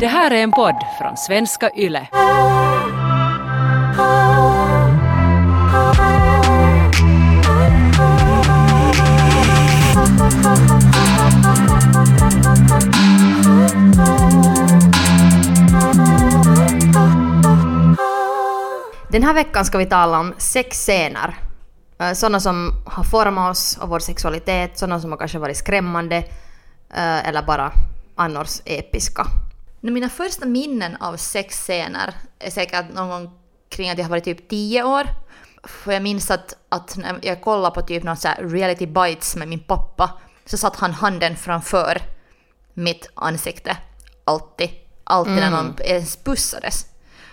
Det här är en podd från svenska YLE. Den här veckan ska vi tala om sexscener. Eh, sådana som har format oss och vår sexualitet, sådana som har kanske varit skrämmande eh, eller bara annars episka. Mina första minnen av sexscener är säkert någon gång kring att jag har varit typ 10 år. För jag minns att, att när jag kollade på typ någon så reality bites med min pappa så satt han handen framför mitt ansikte. Alltid. Alltid när någon ens pussades.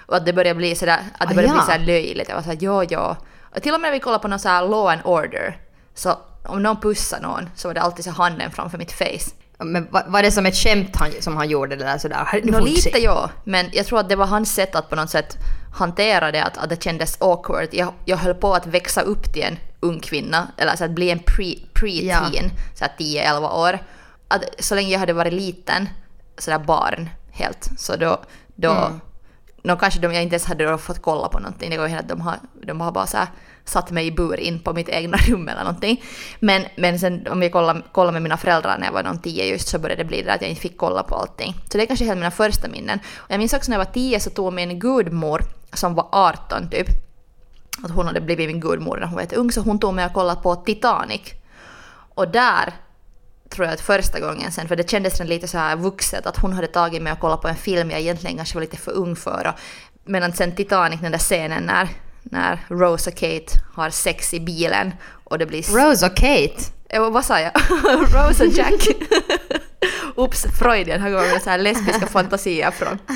Och att det började bli sådär, att det Ah, bli ja. sådär löjligt. Jag var såhär ja ja. Och till och med när vi kollade på någon så här law and order. Så om någon pussade någon så var det alltid så handen framför mitt face. Men var, var det som ett skämt han, som han gjorde det där sådär? Se. lite ja, men jag tror att det var hans sätt att på något sätt hantera det, att, att det kändes awkward. Jag, jag höll på att växa upp till en ung kvinna, eller så att bli en pre- pre-teen, Ja. så att 10-11 år. Att, så länge jag hade varit liten, sådär barn helt, så då, då Mm. Nå kanske de, jag inte ens hade då fått kolla på någonting. Det går ju att de har, de har bara så här satt mig i bur in på mitt egna rum eller någonting. Men, men sen om jag kollar, kollar med mina föräldrar när jag var någon tio just så började det bli det att jag inte fick kolla på allting. Så det är kanske helt mina första minnen. Och jag minns också när jag var tio så tog min gudmor som var 18 typ att hon hade blivit min gudmor när hon var ung så hon tog mig och kollade på Titanic. Och där tror jag att första gången sen, för det kändes lite så här vuxet att hon hade tagit mig och kollat på en film jag egentligen kanske var lite för ung för. Och, medan sen Titanic, den där scenen när, när Rose och Kate har sex i bilen och det blir... Rose och Kate. Eh, vad sa jag? Rose och Jack. Oops, Freudian har gått med så här lesbiska fantasier från.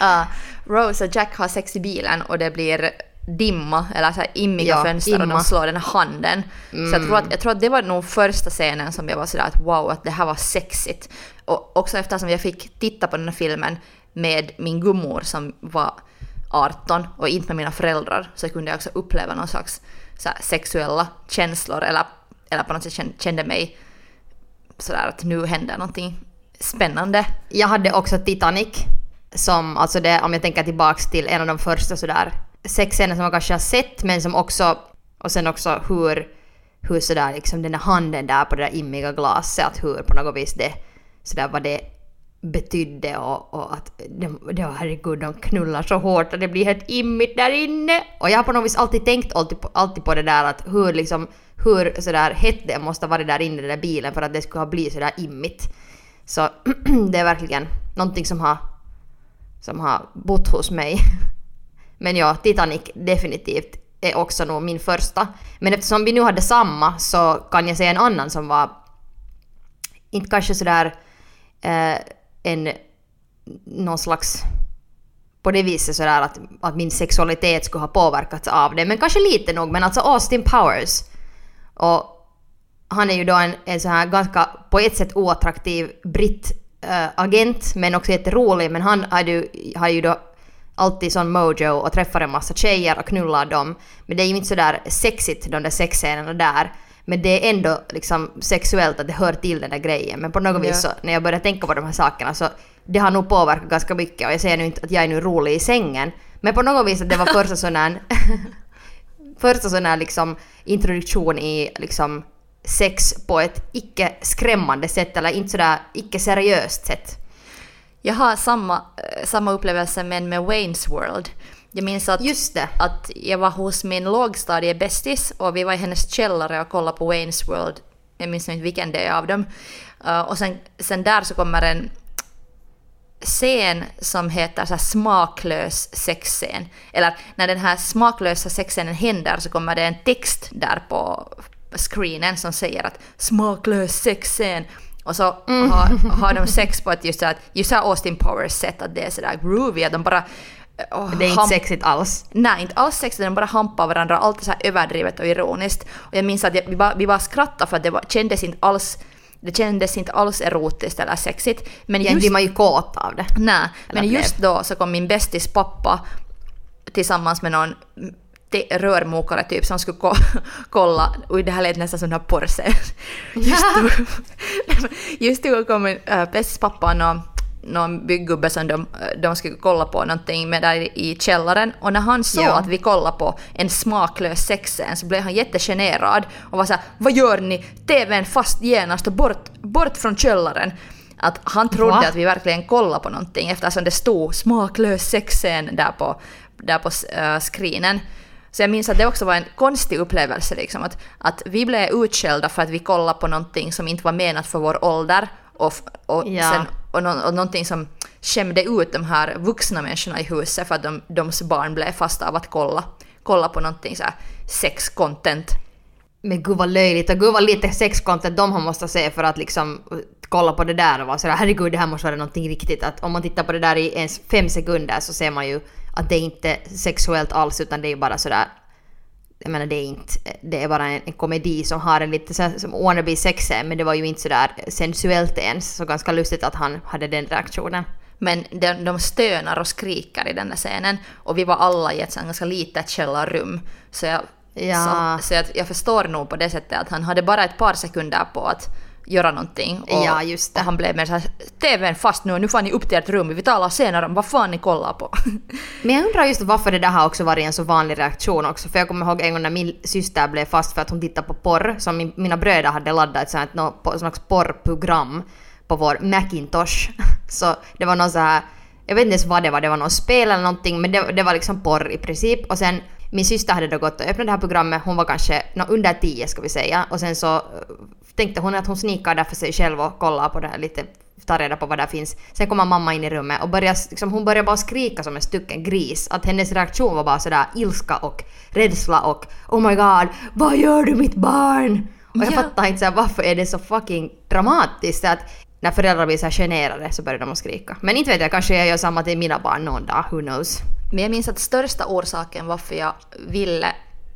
Uh, Rose och Jack har sex i bilen och det blir dimma eller så här immiga Ja, fönster och imma. de slår den här handen. Så jag tror, att, jag tror att det var nog första scenen som jag var sådär att wow, att det här var sexigt. Och också eftersom jag fick titta på den här filmen med min gummor som var 18 och inte med mina föräldrar så kunde jag också uppleva någon slags sexuella känslor eller, eller på något sätt kände, kände mig sådär att nu händer någonting spännande. Jag hade också Titanic. Som, alltså det, om jag tänker tillbaks till en av de första sådär sexscener som man kanske har sett men som också, och sen också hur, hur sådär liksom den där handen där på det där immiga glaset, att hur på något vis det, sådär vad det betydde och, och att det, de, var herregud de knullar så hårt att det blir helt immigt där inne. Och jag har på något vis alltid tänkt alltid på, alltid på det där att hur liksom, hur sådär hett det måste vara varit där inne i den där bilen för att det skulle ha blivit sådär immigt. Så det är verkligen någonting som har, som har bott hos mig. Men ja, Titanic definitivt är också nog min första. Men eftersom vi nu hade samma så kan jag säga en annan som var inte kanske sådär eh, en någon slags på det viset sådär att, att min sexualitet skulle ha påverkats av det. Men kanske lite nog. Men alltså Austin Powers. Och han är ju då en, en så här ganska på ett sätt oattraktiv britt äh, eh, agent men också jätterolig men han har ju, har ju då alltid sån mojo och träffar en massa tjejer och knullar dem. Men det är ju inte sådär sexigt de där sexscenerna där. Men det är ändå liksom sexuellt att det hör till den där grejen. Men på något vis så när jag börjar tänka på de här sakerna så det har nog påverkat ganska mycket och jag säger nu inte att jag är nu rolig i sängen. Men på något vis att det var första sån här första sån här liksom introduktion i liksom sex på ett icke skrämmande sätt eller inte sådär icke seriöst sätt. Jag har samma, eh, samma upplevelse men med Wayne's World. Jag minns att, att jag var hos min lågstadiebästis och vi var i hennes källare och kollade på Wayne's World. Jag minns inte vilken det är av dem. Uh, och sen, sen där så kommer en scen som heter så smaklös sexscen. Eller när den här smaklösa sexscenen händer så kommer det en text där på screenen som säger att smaklös sexscen. Och så har, har de sex på ett just så att, just så Austin Powers sätt att det är sådär groovy att de bara oh, Det är inte sexigt alls. Nej, inte alls sexigt, de bara hampar varandra, allt är så överdrivet och ironiskt. Och jag minns att jag, vi, bara, vi bara skrattade för att det var, kändes inte alls det kändes inte alls erotiskt eller sexigt. Men Just... blir man ju kåt av det. nej, men just då så kom min bästis pappa tillsammans med någon rörmokare typ som skulle ko- kolla, oj det här lät nästan som den här porrscen. Just då, just då kom äh, bästis pappa och någon byggubbe som de, de skulle kolla på någonting med där i källaren och när han såg Ja. att vi kollade på en smaklös sexscen så blev han jättegenerad och var såhär “Vad gör ni? TVn fast genast och bort, bort från källaren!” Att han trodde Va? att vi verkligen kollade på någonting eftersom det stod smaklös sexscen där på, där på uh, screenen. Så jag minns att det också var en konstig upplevelse liksom att, att vi blev utskällda för att vi kollade på någonting som inte var menat för vår ålder och, och, Ja. sen, och, nå- och någonting som skämde ut de här vuxna människorna i huset för att de, deras barn blev fasta av att kolla, kolla på någonting så sex-content. Men gud vad löjligt och gud vad lite sexcontent de har måste se för att liksom uh, kolla på det där och vara sådär herregud det här måste vara någonting riktigt. Att om man tittar på det där i ens fem sekunder så ser man ju att det är inte sexuellt alls utan det är bara sådär jag menar det är inte, det är bara en, en komedi som har en lite så som wannabe sexscen men det var ju inte sådär sensuellt ens så ganska lustigt att han hade den reaktionen. Men de, de stönar och skriker i den där scenen och vi var alla i ett sånt ganska litet källarrum. Så jag, Ja. så, så jag, jag förstår nog på det sättet att han hade bara ett par sekunder på att göra någonting. Och, Ja, just det. och han blev mer såhär “TVn fast nu, nu får ni upp till ert rum, vi talar senare om vad fan ni kollar på”. Men jag undrar just varför det där har också varit en så vanlig reaktion också. För jag kommer ihåg en gång när min syster blev fast för att hon tittade på porr. Som min, mina bröder hade laddat ett sånt, på- slags porrprogram på vår Macintosh. Så det var någon så här, jag vet inte ens vad det var, det var någon spel eller någonting men det, det var liksom porr i princip. Och sen min syster hade då gått och öppnat det här programmet, hon var kanske nå, under 10 ska vi säga. Och sen så eh, tänkte hon att hon snikar där för sig själv och kollar på det här lite ta reda på vad där finns. Sen kommer mamma in i rummet och börjar, liksom, hon börjar bara skrika som en stycken gris. Att hennes reaktion var bara sådär ilska och rädsla och oh my god, vad gör du mitt barn? Och jag Ja. fattar inte såhär, varför är det så fucking dramatiskt att när föräldrar blir så här generade så börjar de att skrika. Men inte vet jag, kanske jag gör samma till mina barn någon dag, who knows. Men jag minns att största orsaken varför jag ville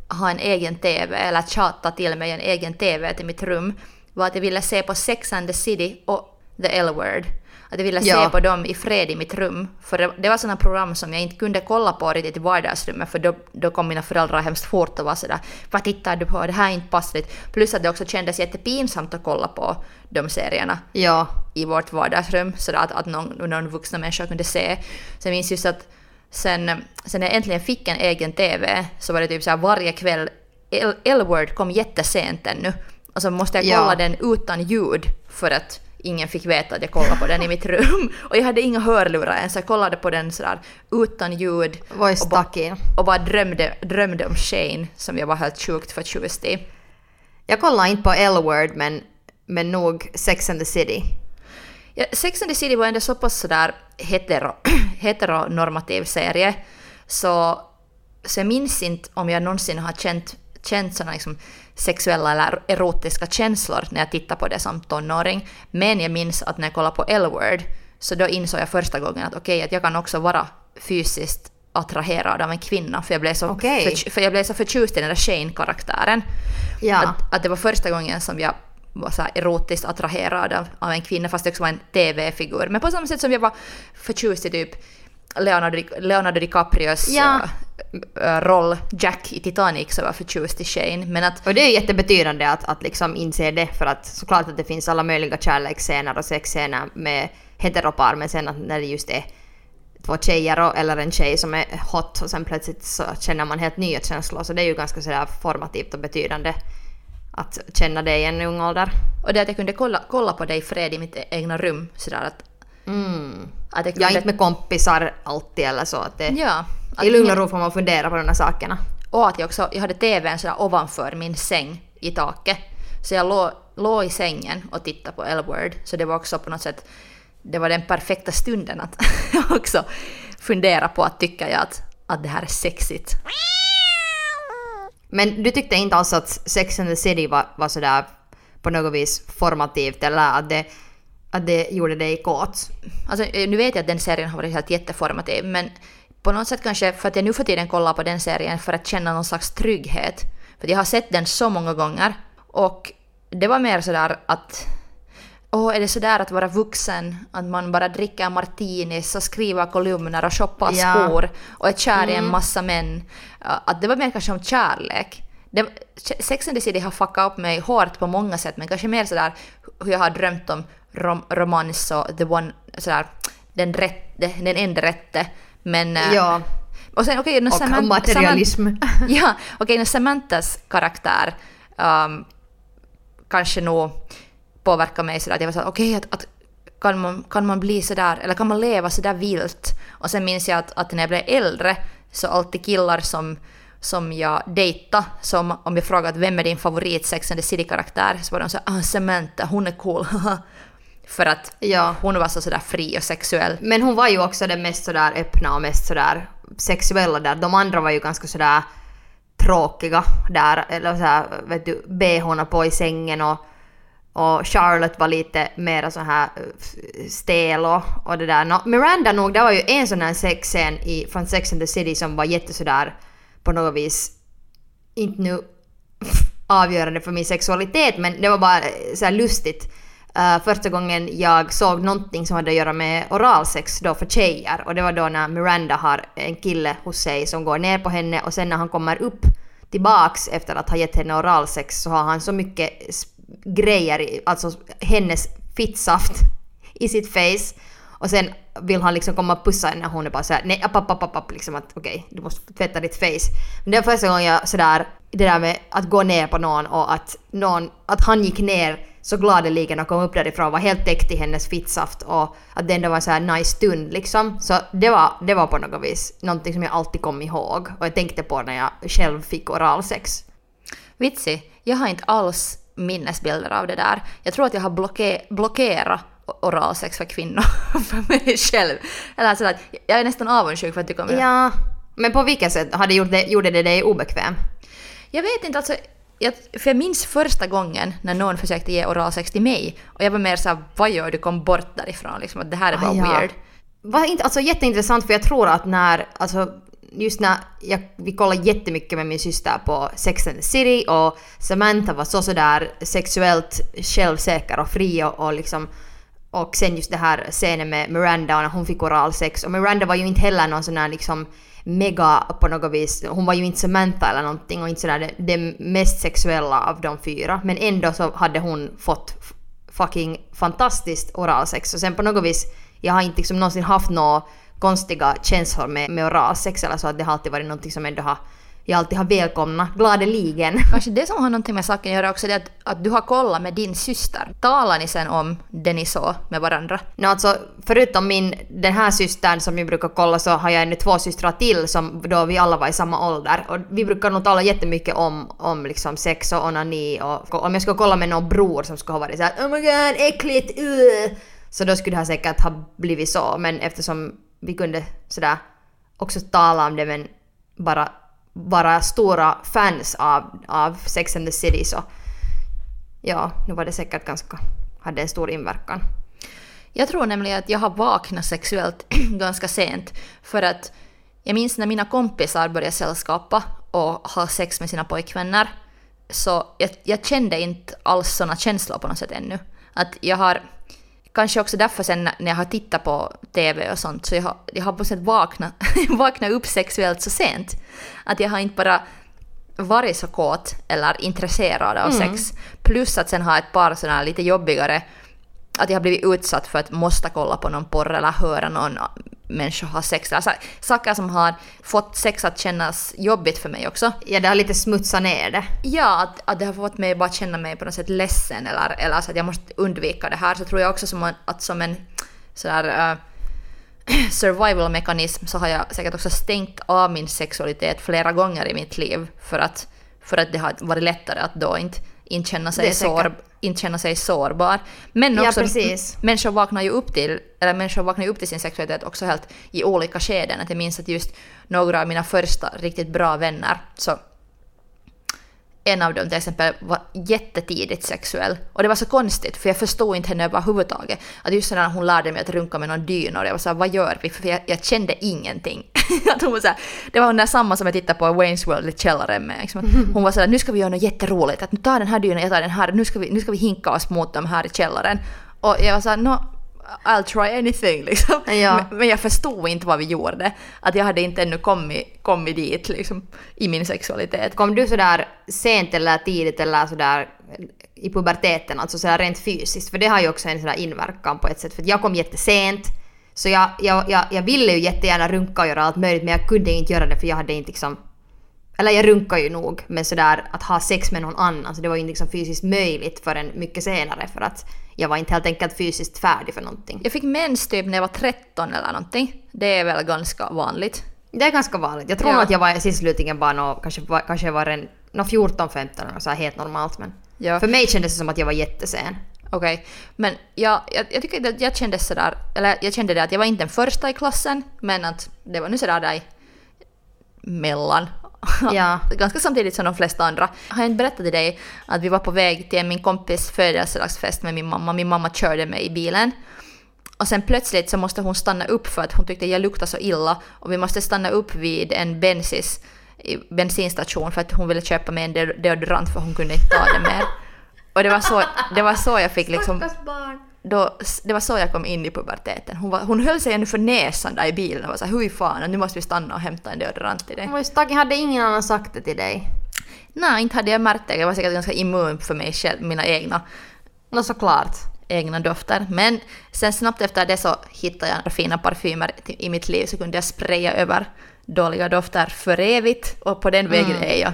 ha en egen TV eller tjata till mig en egen TV till mitt rum var att jag ville se på Sex and the City och The L-Word. Att jag ville Ja. se på dem i fred i mitt rum. För det, det var sådana program som jag inte kunde kolla på riktigt i vardagsrummet för då, då kom mina föräldrar hemskt fort och var sådär Vad tittar du på? Det här är inte passligt. Plus att det också kändes jättepinsamt att kolla på de serierna Ja, i vårt vardagsrum så att, att någon, någon vuxna människa kunde se. Så jag minns just att sen, sen jag äntligen fick en egen TV så var det typ så här varje kväll, L-word kom jättesent ännu. Och så måste jag Ja. kolla den utan ljud för att ingen fick veta att jag kollade på den i mitt rum. Och jag hade inga hörlurar ens, jag kollade på den sådär utan ljud. ju och, ba, och bara drömde, drömde om Shane som jag var helt sjukt förtjust i. Jag kollar inte på L-word men, men nog Sex and the City. Ja, Sex and the City var ändå så pass sådär hetero, heteronormativ serie så, så jag minns inte om jag någonsin har känt, känt sådana liksom sexuella eller erotiska känslor när jag tittar på det som tonåring. Men jag minns att när jag kollade på L-word så då insåg jag första gången att okej, att jag kan också vara fysiskt attraherad av en kvinna för jag blev så, Okej. för, för jag blev så förtjust i den där Shane-karaktären. Ja. Att, att det var första gången som jag var så erotiskt attraherad av, av en kvinna fast det också var en TV-figur. Men på samma sätt som jag var förtjust i typ Leonardo, Di- Leonardo DiCaprios Ja. äh, äh, roll Jack i Titanic så var jag förtjust i Shane. Men att Och det är jättebetydande att, att liksom inse det för att såklart att det finns alla möjliga kärleksscener och sexscener med heteropar men sen att när det just är två tjejer eller en tjej som är hot och sen plötsligt så känner man helt nya känslor så det är ju ganska sådär formativt och betydande att känna det i en ung ålder. och det att jag kunde kolla, kolla på det i fred i mitt egna rum sådär att, Mm. att jag Jag är kunde... inte med kompisar alltid eller så att det, ja, att i lugn och ro får man fundera på de här sakerna. Och att jag också, jag hade TVn sådär ovanför min säng i taket. Så jag låg, låg i sängen och tittade på L-word. Så det var också på något sätt, det var den perfekta stunden att också fundera på att tycka jag att, att det här är sexigt. Men du tyckte inte alls att Sex and the City var, var sådär på något vis formativt eller att det, att det gjorde dig kåt? Alltså eh, nu vet jag att den serien har varit helt jätteformativ men på något sätt kanske för att jag nu för tiden kollar på den serien för att känna någon slags trygghet. För jag har sett den så många gånger och det var mer sådär att Åh, är det sådär att vara vuxen? Att man bara dricker martinis och skriver kolumner och shoppar Ja. skor och är kär i en massa män. Att det var mer kanske om kärlek. Det, Sex and the City har fuckat upp mig hårt på många sätt men kanske mer sådär hur jag har drömt om rom, romans och the one, sådär, den, rätte, den enda rätte. Men... eh, Ja, Och sen okej, okay, och materialism. ja, okej, okay, Samanthas karaktär um, kanske nog påverkar mig sådär att jag var såhär, okej, att, att kan, man, kan man bli sådär, eller kan man leva sådär vilt? Och sen minns jag att, att när jag blev äldre så alltid killar som, som jag dejtade, som om jag frågade vem är din favorit Sex and the City-karaktär, så var de såhär, ah, Samantha, hon är cool, För att Ja. hon var så sådär fri och sexuell. Men hon var ju också den mest sådär öppna och mest sådär sexuella där. De andra var ju ganska sådär tråkiga där. Eller såhär, vet du, bhna på i sängen och, och Charlotte var lite mer så här eh, stel och, och det där. No, Miranda nog, det var ju en sån här sexscen i, från Sex and the City som var jätte sådär på något vis, inte nu avgörande för min sexualitet men det var bara eh, så här lustigt. Uh, första gången jag såg någonting som hade att göra med oralsex då för tjejer och det var då när Miranda har en kille hos sig som går ner på henne och sen när han kommer upp tillbaks efter att ha gett henne oralsex så har han så mycket grejer, alltså hennes fittsaft i sitt face och sen vill han liksom komma och pussa henne och hon är bara såhär nej app, app, app, app, app liksom att okej du måste tvätta ditt face. Men det var första gången jag sådär det där med att gå ner på någon och att någon, att han gick ner så gladeligen och kom upp därifrån och var helt täckt i hennes fittsaft och att det ändå var såhär nice stund liksom. Så det var, det var på något vis någonting som jag alltid kom ihåg och jag tänkte på när jag själv fick oralsex. Vitsi, jag har inte alls minnesbilder av det där. Jag tror att jag har blocke- blockerat oralsex för kvinnor för mig själv. Eller så att jag är nästan avundsjuk för att du kommer Ja, men på vilket sätt hade gjort det, gjorde det dig obekväm? Jag vet inte, alltså, jag, för jag minns första gången när någon försökte ge oralsex till mig och jag var mer såhär, vad gör du? Kom bort därifrån liksom, att det här är bara Ah, ja. weird. Var inte, alltså jätteintressant för jag tror att när, alltså just när jag, vi kollade jättemycket med min syster på Sex and the City och Samantha var så sådär sexuellt självsäker och fri och, och liksom och sen just det här scenen med Miranda och när hon fick oralsex och Miranda var ju inte heller någon sån här liksom mega på något vis, hon var ju inte Samantha eller någonting och inte sådär det, det mest sexuella av de fyra. Men ändå så hade hon fått fucking fantastiskt oralsex och sen på något vis, jag har inte liksom någonsin haft något konstiga känslor med, med oralsex eller så att det har alltid varit någonting som ändå har, jag alltid har välkomnat gladeligen. Kanske det som har någonting med saken att göra också, det är att, att du har kollat med din syster. Talar ni sen om det ni såg med varandra? No, alltså, förutom min, den här systern som vi brukar kolla så har jag ännu två systrar till som då vi alla var i samma ålder. Och vi brukar nog tala jättemycket om, om liksom sex och onani och om jag skulle kolla med någon bror som skulle ha varit såhär oh my god äckligt uh! Så då skulle det ha säkert ha blivit så men eftersom vi kunde sådär också tala om det men bara vara stora fans av, av Sex and the City så ja, nu var det säkert ganska, hade en stor inverkan. Jag tror nämligen att jag har vaknat sexuellt ganska sent. För att jag minns när mina kompisar började sällskapa och ha sex med sina pojkvänner. Så jag, jag kände inte alls såna känslor på något sätt ännu. Att jag har, kanske också därför sen när jag har tittat på TV och sånt, så jag har, jag har på sätt vaknat, vaknat upp sexuellt så sent. Att jag har inte bara varit så kåt eller intresserad av sex. Plus att sen ha ett par sådana lite jobbigare att jag har blivit utsatt för att måste kolla på någon porr eller höra någon människa ha sex. Alltså, saker som har fått sex att kännas jobbigt för mig också. Ja, det har lite smutsat ner det. Ja, att, att det har fått mig bara känna mig på något sätt ledsen eller, eller så att jag måste undvika det här. Så tror jag också som en, att som en sådär uh, survival-mekanism så har jag säkert också stängt av min sexualitet flera gånger i mitt liv för att, för att det har varit lättare att då inte, inte, känna, sig är säkert. sår, inte känna sig sårbar. Men Ja, också precis. människor vaknar ju upp till, eller människor vaknar upp till sin sexualitet också helt i olika skeden. Att jag minns att just några av mina första riktigt bra vänner så en av dem till exempel var jättetidigt sexuell. Och det var så konstigt för jag förstod inte henne överhuvudtaget. Att just när hon lärde mig att runka med någon dynor, jag var såhär vad gör vi? För jag, jag kände ingenting. att hon var såhär, det var hon där samma som jag tittade på Wayne's World i källaren med. Liksom. Hon var såhär, nu ska vi göra något jätteroligt. Att nu tar den här dynan, jag tar den här. Nu ska vi, nu ska vi hinka oss mot dem här i källaren. Och jag var såhär, no, I'll try anything liksom. Ja. Men, jag förstod inte vad vi gjorde. Att jag hade inte ännu kommit, kommit dit liksom, i min sexualitet. Kom du sådär sent eller tidigt eller sådär i puberteten, alltså sådär rent fysiskt? För det har ju också en sådär inverkan på ett sätt. För jag kom jättesent, Så jag, jag, jag, jag ville ju jättegärna runka och göra allt möjligt men jag kunde inte göra det för jag hade inte liksom eller jag runkar ju nog, men sådär att ha sex med någon annan, så det var ju inte liksom fysiskt möjligt förrän mycket senare för att jag var inte helt enkelt fysiskt färdig för någonting. Jag fick mens typ när jag var 13 eller någonting. Det är väl ganska vanligt. Det är ganska vanligt. Jag tror Ja. att jag var sist slutligen bara nå, kanske, kanske jag var en, nå 14-15 eller så här helt normalt men Ja. för mig kändes det som att jag var jättesen. Okej, men jag, jag, jag tycker att jag kände sådär, eller jag kände det att jag var inte den första i klassen, men att det var nu sådär där i mellan. Ja. Ganska samtidigt som de flesta andra. Har jag inte berättat till dig att vi var på väg till min kompis födelsedagsfest med min mamma. Min mamma körde mig i bilen. Och sen plötsligt så måste hon stanna upp för att hon tyckte jag luktade så illa och vi måste stanna upp vid en bensis, bensinstation för att hon ville köpa mig en de- deodorant för hon kunde inte ta det mer. Och det var så, det var så jag fick liksom barn. Då, det var så jag kom in i puberteten. Hon, var, hon höll sig ännu för näsan där i bilen och var såhär hur fan, nu måste vi stanna och hämta en deodorant till dig. Men Stacken hade ingen annan sagt det till dig. Nej, inte hade jag märkt det. Jag var säkert ganska immun för mig själv, mina egna, Nå såklart. egna dofter. Men sen snabbt efter det så hittade jag några fina parfymer i mitt liv så kunde jag spraya över dåliga dofter för evigt och på den vägen är jag.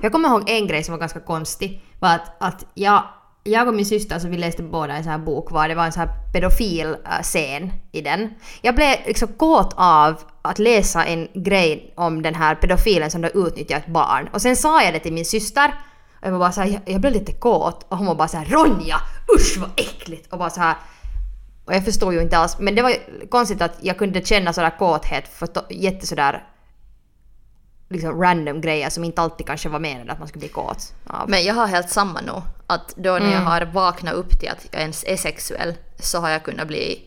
Jag kommer ihåg en grej som var ganska konstig. Var att, att jag, jag och min syster, så vi läste båda en sån här bok var det var en sån här pedofil eh, scen i den. Jag blev liksom kåt av att läsa en grej om den här pedofilen som då utnyttjar ett barn. Och sen sa jag det till min syster. Och jag var bara så här, jag, blev lite kåt. Och hon var bara så här Ronja! Usch vad äckligt! Och bara så här och jag förstod ju inte alls, men det var konstigt att jag kunde känna sådär kåthet för jättesådär jätte sådär liksom random grejer som inte alltid kanske var menade att man skulle bli kåt av. Men jag har helt samma nu. Att då när jag har vaknat upp till att jag ens är sexuell så har jag kunnat bli,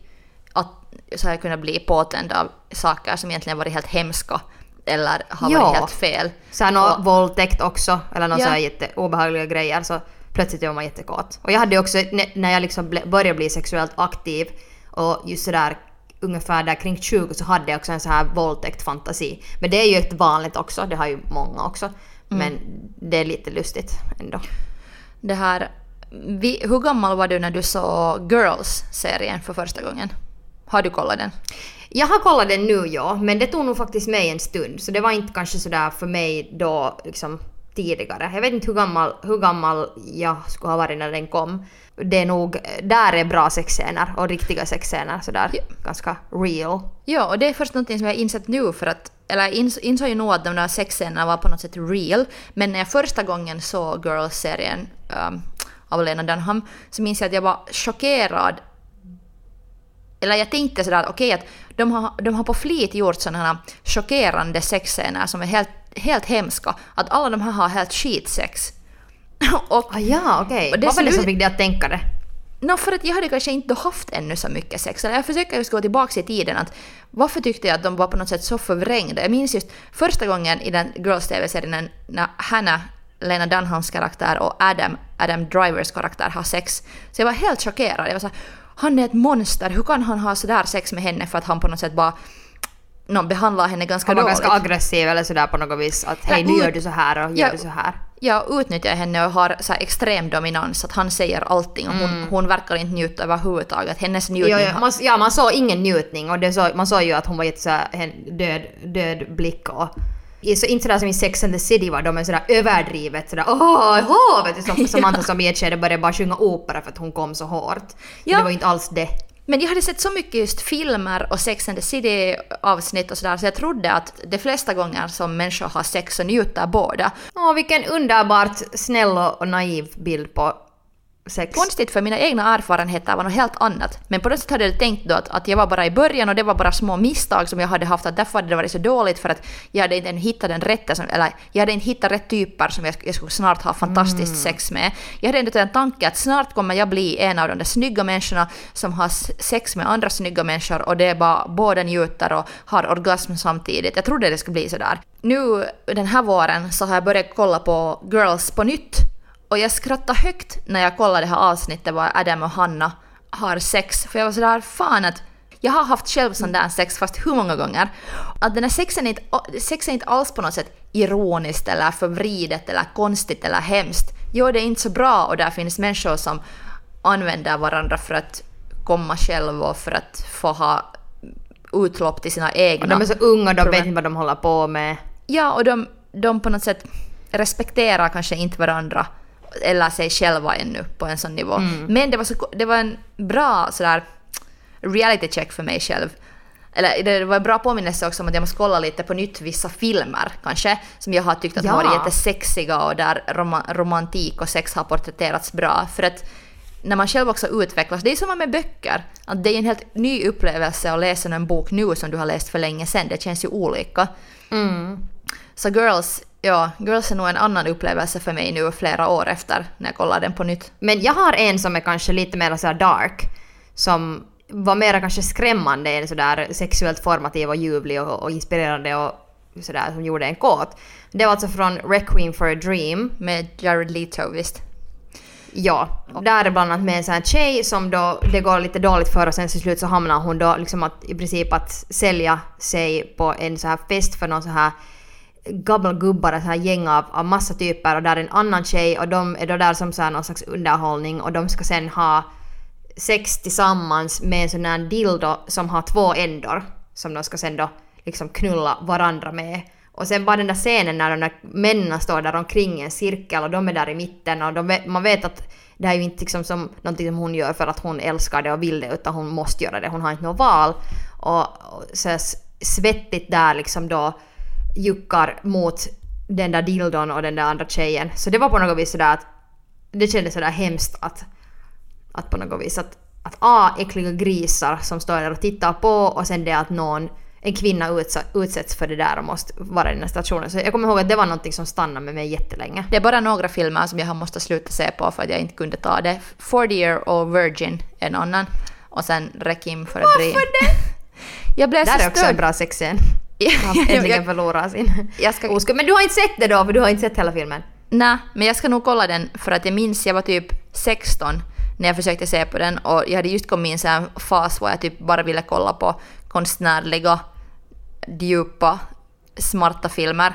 att, så har jag kunnat bli påtänd av saker som egentligen varit helt hemska eller har Ja. varit helt fel. Såhär nå Och- våldtäkt också, eller någon Ja. såhär jätteobehagliga grejer så plötsligt var man jättekåt. Och jag hade också, när jag liksom började bli sexuellt aktiv och just sådär ungefär där kring 20 så hade jag också en så här våldtäkt fantasi. Men det är ju ett vanligt också, det har ju många också. Men det är lite lustigt ändå. Det här, vi, hur gammal var du när du såg Girls-serien för första gången? Har du kollat den? Jag har kollat den nu ja, men det tog nog faktiskt mig en stund. Så det var inte kanske sådär för mig då liksom tidigare. Jag vet inte hur gammal, hur gammal jag skulle ha varit när den kom. Det är nog, där är bra sexscener och riktiga sexscener sådär Ja. ganska real. Ja, och det är först någonting som jag har insett nu för att, eller insåg ju nog att de där sexscenerna var på något sätt real, men när jag första gången såg Girls-serien um, av Lena Dunham så minns jag att jag var chockerad eller jag tänkte sådär att okej att de har, de har på flit gjort sådana här chockerande sexscener som är helt, helt hemska. Att alla de här har helt skitsex. och Ah, ja, okej. Det Vad var det som fick dig att tänka det? No, för att jag hade kanske inte haft ännu så mycket sex. Eller jag försöker just gå tillbaka i tiden. Att varför tyckte jag att de var på något sätt så förvrängda? Jag minns just första gången i den Girls-TV-serien när- när Hannah, Lena Dunhams karaktär och Adam, Adam Drivers karaktär har sex. Så jag var helt chockerad. Jag var så här, han är ett monster. Hur kan han ha sådär sex med henne för att han på något sätt bara no, behandlar henne ganska Han var dåligt? ganska aggressiv eller sådär på något vis. Att hej nu gör du så här och gör Ja. du så här. Jag utnyttjar henne och har så här extrem dominans. Att han säger allting och hon, hon verkar inte njuta överhuvudtaget. Hennes njutning Ja, ja, man, ja, man såg ingen njutning och så, man såg ju att hon var jätte såhär, en död, död blick och så, inte sådär som i Sex and the City var de är sådär överdrivet sådär åh, åh, vet du, som Samantha som i ett skede började bara sjunga opera för att hon kom så hårt. Ja. Det var ju inte alls det. Men jag hade sett så mycket just filmer och Sex and the City avsnitt och sådär så jag trodde att de flesta gånger som människor har sex så njuter båda. Åh, vilken underbart snäll och och naiv bild på sex. Konstigt för mina egna erfarenheter var något helt annat. Men på något sätt hade jag tänkt då att, att jag var bara i början och det var bara små misstag som jag hade haft att därför hade det varit så dåligt för att jag hade inte hittat den rätta, som, eller jag hade inte hittat rätt typer som jag, jag skulle snart ha fantastiskt sex med. Jag hade ändå en tanke att snart kommer jag bli en av de där snygga människorna som har sex med andra snygga människor och det är bara båda njuter och har orgasm samtidigt. Jag trodde det skulle bli sådär. Nu den här våren så har jag börjat kolla på Girls på nytt och jag skrattade högt när jag kollade det här avsnittet var Adam och Hanna har sex. För jag var sådär, fan att jag har haft själv sån där sex fast hur många gånger. Att den här sexen är inte, sex är inte alls på något sätt ironiskt eller förvridet eller konstigt eller hemskt. Jo, det är inte så bra och där finns människor som använder varandra för att komma själv och för att få ha utlopp till sina egna. Och de är så unga, de vet inte vad de håller på med. Ja, och de, de på något sätt respekterar kanske inte varandra eller sig själva ännu på en sån nivå. Men det var, så, det var en bra sådär reality check för mig själv. Eller det var en bra påminnelse också om att jag måste kolla lite på nytt vissa filmer kanske som jag har tyckt att Ja. har varit jättesexiga och där roma, romantik och sex har porträtterats bra. För att när man själv också utvecklas, det är som med böcker, att det är en helt ny upplevelse att läsa en bok nu som du har läst för länge sedan, det känns ju olika. Så Girls, ja, Girls är nog en annan upplevelse för mig nu flera år efter när jag kollar den på nytt. Men jag har en som är kanske lite mer så dark. Som var mer kanske skrämmande än sådär sexuellt formativ och ljuvlig och, och inspirerande och sådär som gjorde en kåt. Det var alltså från Requiem for a Dream. Med Jared Leto visst. Ja, och där är bland annat med en sån här tjej som då det går lite dåligt för och sen till slut så hamnar hon då liksom att i princip att sälja sig på en så här fest för någon så här gabbelgubbar, ett här gäng av, av massa typer och där är en annan tjej och de är då där som så här någon slags underhållning och de ska sen ha sex tillsammans med en sån här dildo som har två ändor som de ska sen då liksom knulla varandra med. Och sen bara den där scenen när de där männen står där omkring i en cirkel och de är där i mitten och de vet, man vet att det här är ju inte liksom som någonting som hon gör för att hon älskar det och vill det utan hon måste göra det, hon har inte något val. Och, och så här svettigt där liksom då juckar mot den där dildon och den där andra tjejen. Så det var på något vis sådär att det kändes sådär hemskt att att på något vis att, att A. äckliga grisar som står där och tittar på och sen det att någon, en kvinna utsätts för det där och måste vara i den här stationen. Så jag kommer ihåg att det var någonting som stannade med mig jättelänge. Det är bara några filmer som jag har måste sluta se på för att jag inte kunde ta det. 40 Year Old Virgin är en annan. Och sen Requiem for a Dream. Varför det? Jag blev Där så är också en störd. bra sexscen. Äntligen förlorar sin Jag ska- oskuld. Men du har inte sett det då, för du har inte sett hela filmen. Nej, men jag ska nog kolla den för att jag minns jag var typ 16 när jag försökte se på den och jag hade just kommit in i en fas där jag typ bara ville kolla på konstnärliga, djupa, smarta filmer.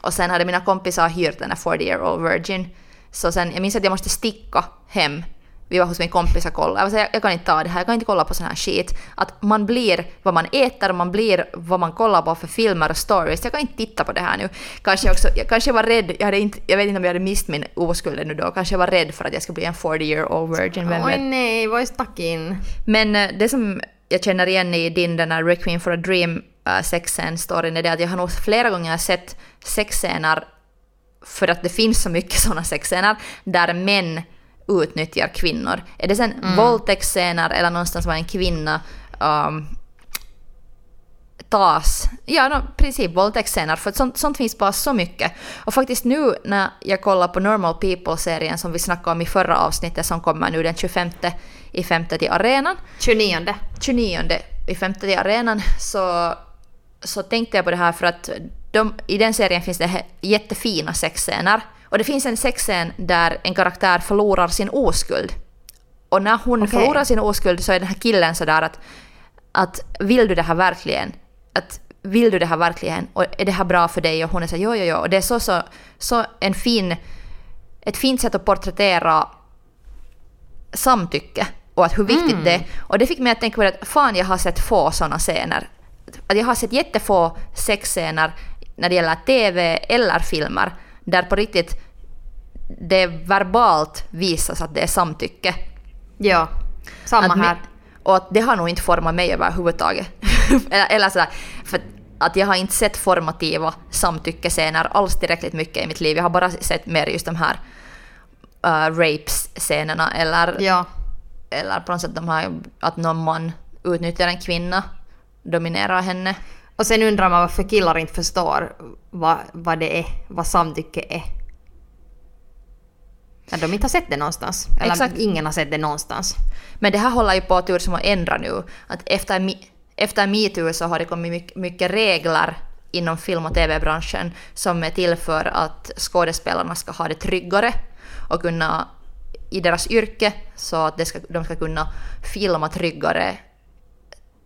Och sen hade mina kompisar hyrt den här 40 year old virgin. Så sen, jag minns att jag måste sticka hem. Vi var hos min kompis och kollade. Jag, så jag, kan inte ta det här, jag kan inte kolla på sån här skit. Att man blir vad man äter och man blir vad man kollar på för filmer och stories. Jag kan inte titta på det här nu. Kanske jag också, jag kanske var rädd, jag, hade inte, jag vet inte om jag hade mist min oskuld ännu då. Kanske jag var rädd för att jag skulle bli en 40 year old virgin, vem Oj nej, vad är stuck in? Men eh, det som jag känner igen i din den här Requiem for a Dream uh, sexscen-storyn är det att jag har nog flera gånger sett sexscener för att det finns så mycket sådana sexscener där män utnyttjar kvinnor. Är det sen våldtäktsscener eller någonstans var en kvinna um, tas, ja no, princip våldtäktsscener, för sånt, sånt finns bara så mycket. Och faktiskt nu när jag kollar på Normal People-serien som vi snackade om i förra avsnittet som kommer nu den 25 i femte till arenan, 29. 29 i femte till arenan så, så tänkte jag på det här för att de, i den serien finns det jättefina sexscener. Och det finns en sexscen där en karaktär förlorar sin oskuld. Och när hon Okej. förlorar sin oskuld så är den här killen sådär att, att vill du det här verkligen? Att vill du det här verkligen? Och är det här bra för dig? Och hon är så jo, jo, jo. Och det är så, så, så en fin, ett fint sätt att porträttera samtycke och att hur viktigt det är. Och det fick mig att tänka på att fan jag har sett få sådana scener. Att jag har sett jättefå sexscener när det gäller TV eller filmer där på riktigt det verbalt visas att det är samtycke. Ja, samma här. Och att det har nog inte format mig överhuvudtaget. eller, eller sådär, för att jag har inte sett formativa samtyckescener alls tillräckligt mycket i mitt liv. Jag har bara sett mer just de här uh, rapes-scenerna eller, Ja. eller på något sätt de här att någon man utnyttjar en kvinna, dominerar henne. Och sen undrar man varför killar inte förstår vad, vad det är, vad samtycke är. Att de inte har sett det någonstans. Eller Exakt. ingen har sett det någonstans. Men det här håller ju på att ändra nu. Att efter, efter metoo så har det kommit mycket, mycket regler inom film och tv-branschen som är till för att skådespelarna ska ha det tryggare och kunna i deras yrke så att ska, de ska kunna filma tryggare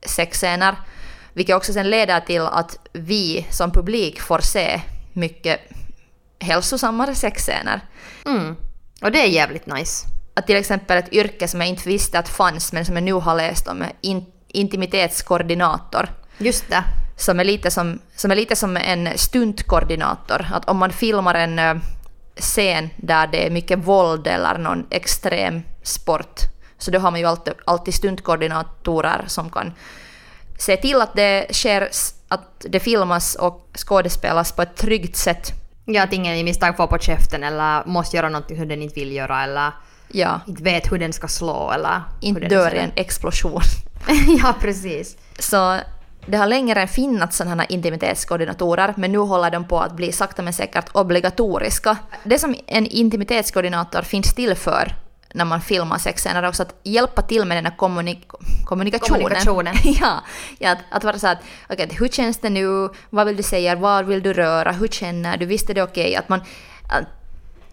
sexscener. Vilket också sen leder till att vi som publik får se mycket hälsosammare sexscener. Mm. Och det är jävligt nice. att till exempel ett yrke som jag inte visste att fanns men som jag nu har läst om är in, intimitetskoordinator. Just det. Som är, lite som, som är lite som en stuntkoordinator. Att om man filmar en eh, scen där det är mycket våld eller någon extrem sport så då har man ju alltid, alltid stuntkoordinatorer som kan se till att det sker, att det filmas och skådespelas på ett tryggt sätt. Ja, att ingen i misstag får på käften eller måste göra något som den inte vill göra eller Ja, inte vet hur den ska slå eller... inte dör i en explosion. ja, precis. Så det har längre funnits sådana här intimitetskoordinatorer, men nu håller de på att bli sakta men säkert obligatoriska. Det som en intimitetskoordinator finns till för när man filmar sexscener också att hjälpa till med den här kommunik- kommunikationen. Kommunikationen. ja, ja att, att vara så att okej, hur känns det nu? Vad vill du säga? Vad vill du röra? Hur känner du? Visst är det okej? Att man... Att,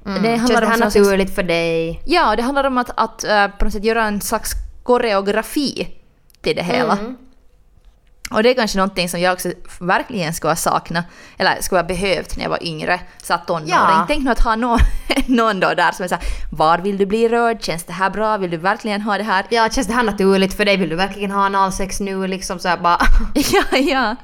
Mm. Känns det här någon slags- naturligt för dig? Ja, det handlar om att, att eh, på något sätt göra en slags koreografi till det hela. Mm. Och det är kanske någonting som jag också verkligen skulle ha saknat, eller skulle ha behövt när jag var yngre, så att tonåring. Ja. Tänk nu att ha någon, någon då där som är såhär, var vill du bli rörd? Känns det här bra? Vill du verkligen ha det här? Ja, känns det här naturligt för dig? Vill du verkligen ha analsex nu? Liksom så här bara... ja, ja.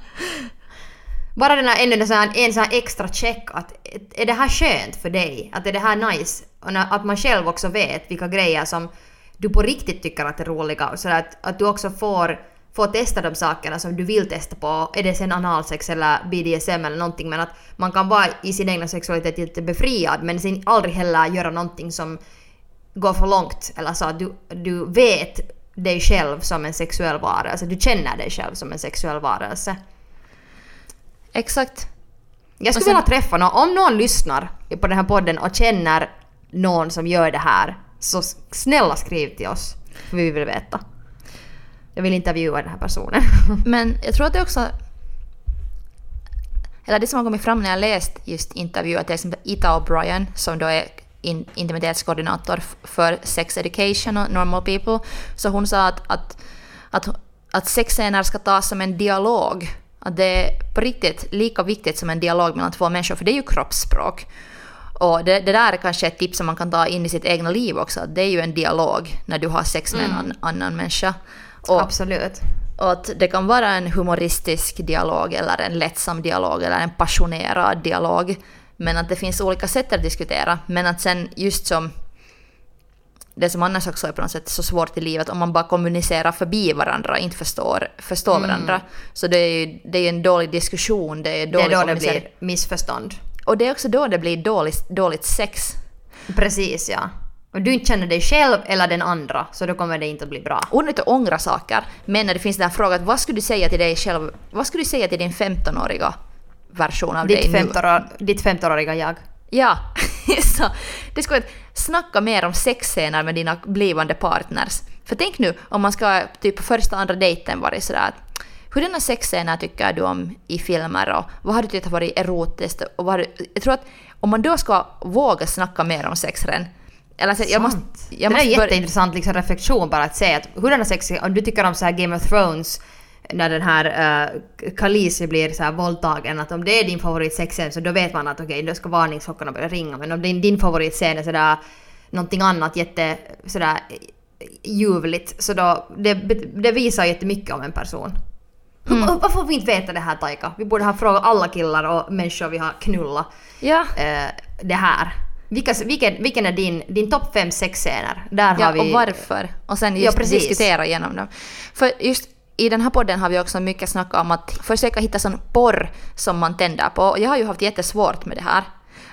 Bara den här, en sån här, en sån här extra check att är det här skönt för dig? Att är det här nice? Och när, att man själv också vet vilka grejer som du på riktigt tycker att är roliga. Så att, att du också får, får testa de sakerna som du vill testa på. Är det sen analsex eller BDSM eller någonting. Men att man kan vara i sin egna sexualitet lite befriad men sen aldrig heller göra någonting som går för långt. Eller så att du, du vet dig själv som en sexuell varelse. Du känner dig själv som en sexuell varelse. Exakt. Jag skulle sen- vilja träffa någon, om någon lyssnar på den här podden och känner någon som gör det här, så snälla skriv till oss. För vi vill veta. Jag vill intervjua den här personen. Men jag tror att det också... Eller det som har kommit fram när jag läst just intervjuer, till exempel Ita O'Brien som då är in, intimitetskoordinator för Sex Education och Normal People. Så hon sa att, att, att, att sexscener ska tas som en dialog. Att det är på riktigt lika viktigt som en dialog mellan två människor, för det är ju kroppsspråk. Och det, det där är kanske ett tips som man kan ta in i sitt egna liv också. Det är ju en dialog när du har sex med en annan, annan människa. Och, Absolut. och att det kan vara en humoristisk dialog eller en lättsam dialog eller en passionerad dialog. Men att det finns olika sätt att diskutera. Men att sen just som det som annars också är på något sätt så svårt i livet, om man bara kommunicerar förbi varandra och inte förstår, förstår varandra. Så det är ju det är en dålig diskussion, det är Det dålig är då det blir missförstånd. Och det är också då det blir dåligt, dåligt sex. Precis ja. Och du inte känner dig själv eller den andra, så då kommer det inte att bli bra. Onödigt att ångra saker, men när det finns den här frågan, vad skulle du säga till dig själv, vad skulle du säga till din 15-åriga version av dig Ditt, nu? 15 ditt 15-åriga jag. Ja, så det skulle snacka mer om sexscener med dina blivande partners. För tänk nu om man ska typ på första andra dejten vara sådär att hurdana sexscener tycker du om i filmer och vad har du tyckt har varit erotiskt och vad har du, Jag tror att om man då ska våga snacka mer om sexren eller så, jag måste, jag det måste är börja- jätteintressant liksom, reflektion bara att säga att hurdana sex, om du tycker om så här Game of Thrones när den här uh, Khaleesi blir så här våldtagen, att om det är din favoritsexscen så då vet man att okej, då ska varningsklockorna börja ringa. Men om din, din favoritscen är sådär någonting annat jätte sådär ljuvligt så då, det, det visar jättemycket om en person. Hur- Varför får vi inte veta det här Taika? Vi borde ha frågat alla killar och människor vi har knullat Ja, eh, det här. Vilka, vilken, vilken är din, din topp fem sexscener? Där ja har vi... och varför. Och sen Ja, just precis. diskutera igenom dem. För just i den här podden har vi också mycket snackat om att försöka hitta sån porr som man tänder på. Och jag har ju haft jättesvårt med det här.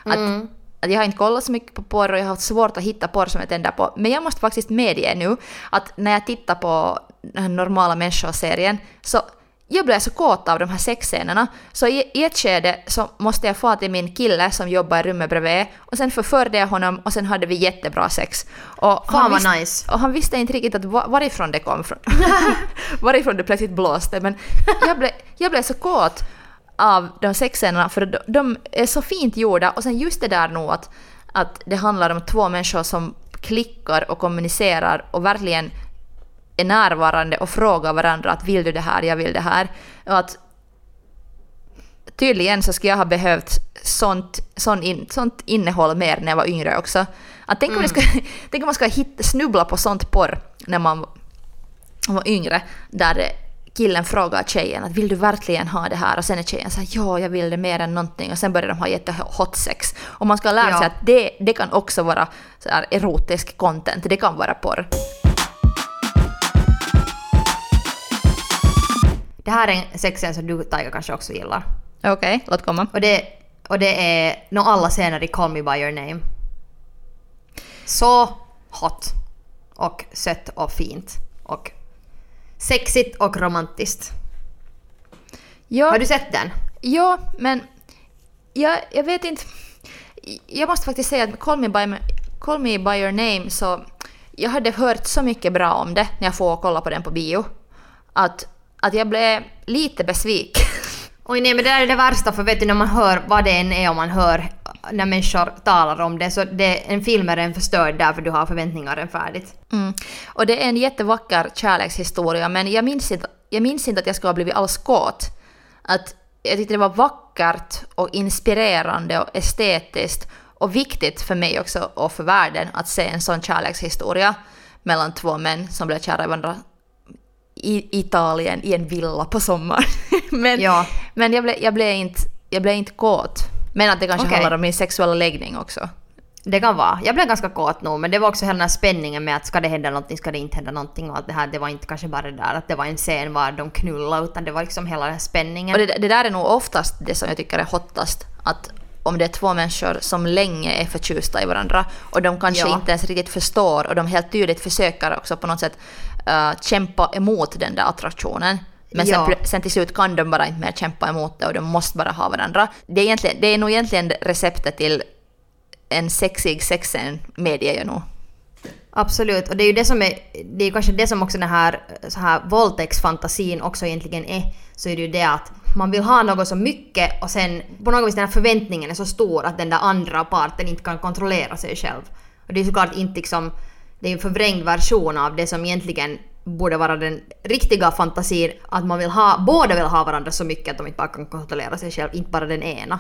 Att, Mm. att jag har inte kollat så mycket på porr och jag har haft svårt att hitta porr som jag tänder på. Men jag måste faktiskt medge nu att när jag tittar på normala människor-serien så jag blev så kåt av de här sexscenerna så i, i ett skede så måste jag få till min kille som jobbar i rummet bredvid och sen förförde jag honom och sen hade vi jättebra sex. Och Fan vad nice. och han visste inte riktigt att va- varifrån det kom från. varifrån det plötsligt blåste. Men jag blev, jag blev så kåt av de sexscenerna för de, de är så fint gjorda och sen just det där nog att, att det handlar om två människor som klickar och kommunicerar och verkligen är närvarande och frågar varandra att vill du det här, jag vill det här. Och att tydligen så skulle jag ha behövt sånt, sånt, in, sånt innehåll mer när jag var yngre också. Att tänk, om det ska, tänk om man ska hitta, snubbla på sånt porr när man var yngre, där killen frågar tjejen att vill du verkligen ha det här? Och sen är tjejen så här, ja jag vill det mer än någonting och sen börjar de ha jättehot sex. Och man ska lära sig Ja. att det, det kan också vara så här erotisk content, det kan vara porr. Det här är en sexscen som du Taika kanske också gillar. Okej, låt komma. Och det, och det är nog alla scener i Call Me By Your Name. Så hot. Och sött och fint. Och sexigt och romantiskt. Ja, Har du sett den? ja men jag, jag vet inte. Jag måste faktiskt säga att Call Me By, Call Me By Your Name så jag hade hört så mycket bra om det när jag får kolla på den på bio. Att, att jag blev lite besviken. Oj nej men det där är det värsta för vet du när man hör vad det än är och man hör när människor talar om det så det, en film är en förstörd därför du har förväntningar än färdigt. Mm. Och det är en jättevacker kärlekshistoria men jag minns inte, jag minns inte att jag skulle ha blivit alls kåt. Att jag tyckte det var vackert och inspirerande och estetiskt och viktigt för mig också och för världen att se en sån kärlekshistoria mellan två män som blev kära i varandra i Italien i en villa på sommaren. men Ja. men jag, blev, jag, blev inte, jag blev inte kåt. Men att det kanske Okej. handlar om min sexuella läggning också. Det kan vara. Jag blev ganska kåt nog men det var också hela den här spänningen med att ska det hända någonting, ska det inte hända någonting och allt det här. Det var inte kanske bara det där att det var en scen var de knullade utan det var liksom hela den här spänningen. Och det, det där är nog oftast det som jag tycker är hottast. Att om det är två människor som länge är förtjusta i varandra och de kanske Ja. inte ens riktigt förstår och de helt tydligt försöker också på något sätt eh, kämpa emot den där attraktionen. Men sen, Ja. sen till slut kan de bara inte mer kämpa emot det och de måste bara ha varandra. Det är, egentligen, det är nog egentligen receptet till en sexig sexscen medger jag nog. Absolut, och det är ju det som är, det är kanske det som också den här, så här våldtäktsfantasin också egentligen är. Så är det ju det att man vill ha något så mycket och sen på något vis den här förväntningen är så stor att den där andra parten inte kan kontrollera sig själv. Och det är såklart inte liksom, det är en förvrängd version av det som egentligen borde vara den riktiga fantasin, att man vill ha, båda vill ha varandra så mycket att de inte bara kan kontrollera sig själv, inte bara den ena.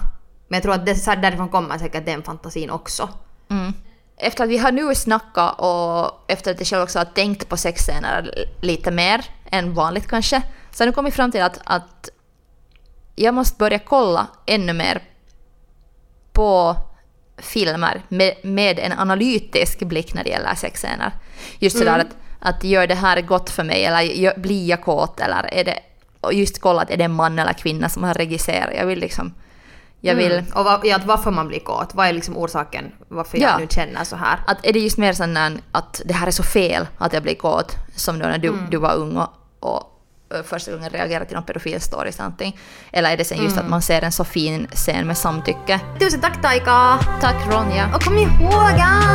Men jag tror att det, därifrån kommer säkert den fantasin också. Mm. Efter att vi har nu snackat och efter att jag själv också har tänkt på sexscener lite mer än vanligt kanske, så har jag nu kommit fram till att, att jag måste börja kolla ännu mer på filmer med, med en analytisk blick när det gäller sexscener. Just sådär att, att gör det här gott för mig eller gör, blir jag kåt eller är det... Och just kolla att är det en man eller kvinna som har regisserat. Jag vill liksom... Jag vill... Mm. Och va, ja, varför man blir kåt, vad är liksom orsaken varför Ja. jag nu känner så här? Att är det just mer sån att det här är så fel att jag blir kåt som då när du, du var ung och, och Eh, första gången reagerar till någon pedofil story någonting. Eller är det sen just mm. att man ser en så fin scen med samtycke. Tusen tack Taika! Tack Ronja! Och kom ihåg att...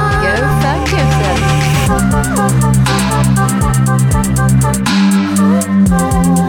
Go!